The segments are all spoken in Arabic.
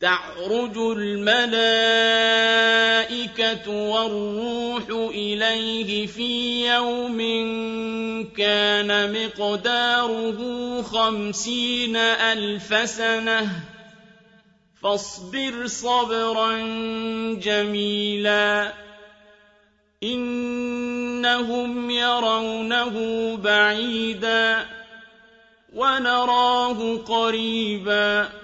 تعرج الملائكة والروح إليه في يوم كان مقداره خمسين ألف سنة. فاصبر صبرا جميلا. إنهم يرونه بعيدا ونراه قريبا.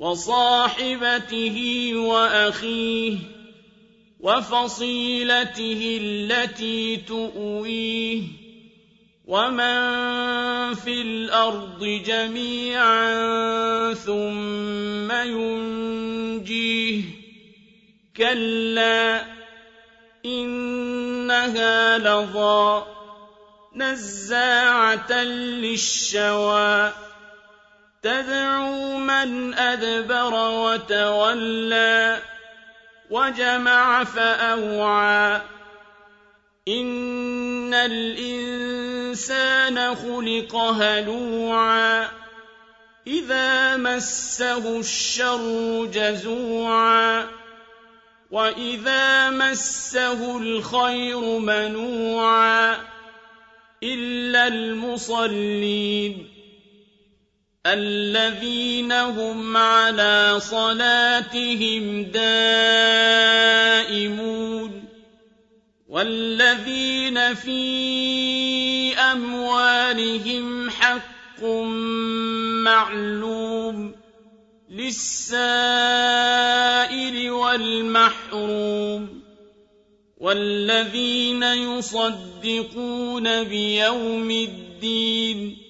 وصاحبته وأخيه وفصيلته التي تؤويه ومن في الأرض جميعا ثم ينجيه كلا إنها لظى نزاعة للشوى تدعو من أدبر وتولى وجمع فأوعى. إن الإنسان خلق هلوعا. إذا مسه الشر جزوعا. وإذا مسه الخير منوعا. إلا المصلين. الذين هم على صلاتهم دائمون والذين في أموالهم حق معلوم للسائل والمحروم والذين يصدقون بيوم الدين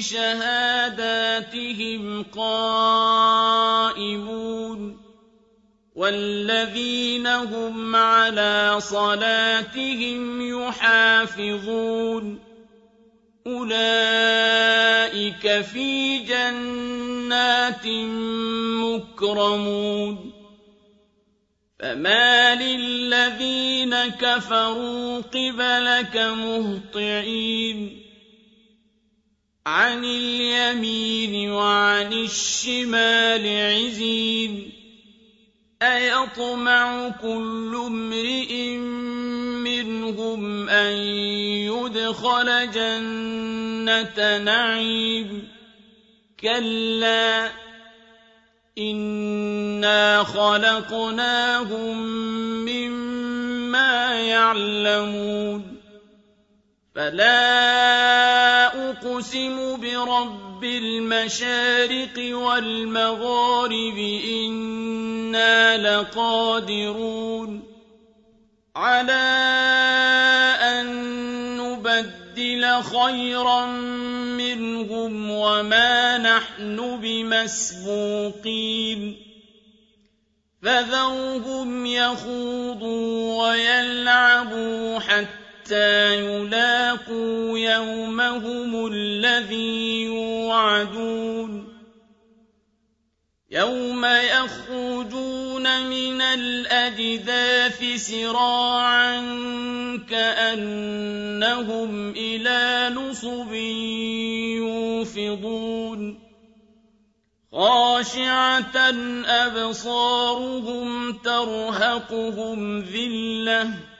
بشهاداتهم قائمون والذين هم على صلاتهم يحافظون أولئك في جنات مكرمون فما للذين كفروا قبلك مهطعين عن اليمين وعن الشمال عزين. أيطمع كل امرئ منهم أن يدخل جنة نعيم. كلا إنا خلقناهم مما يعلمون. فلا أقسم برب المشارق والمغارب إنا لقادرون على أن نُبَدِّلَ خَيْرًا مِّنْهُمْ وَمَا نَحْنُ بِمَسْبُوقِينَ فَذَرْهُمْ يَخُوضُوا وَيَلْعَبُوا حَتَّىٰ يُلَاقُوا يَوْمَهُمُ الَّذِي يُوعَدُونَ يَوْمَ يَخْرُجُونَ مِنَ الْأَجْدَاثِ سِرَاعًا كَأَنَّهُمْ إِلَىٰ نُصُبٍ يُوفِضُونَ خَاشِعَةً أَبْصَارُهُمْ تَرْهَقُهُمْ ذِلَّةٌ ۚ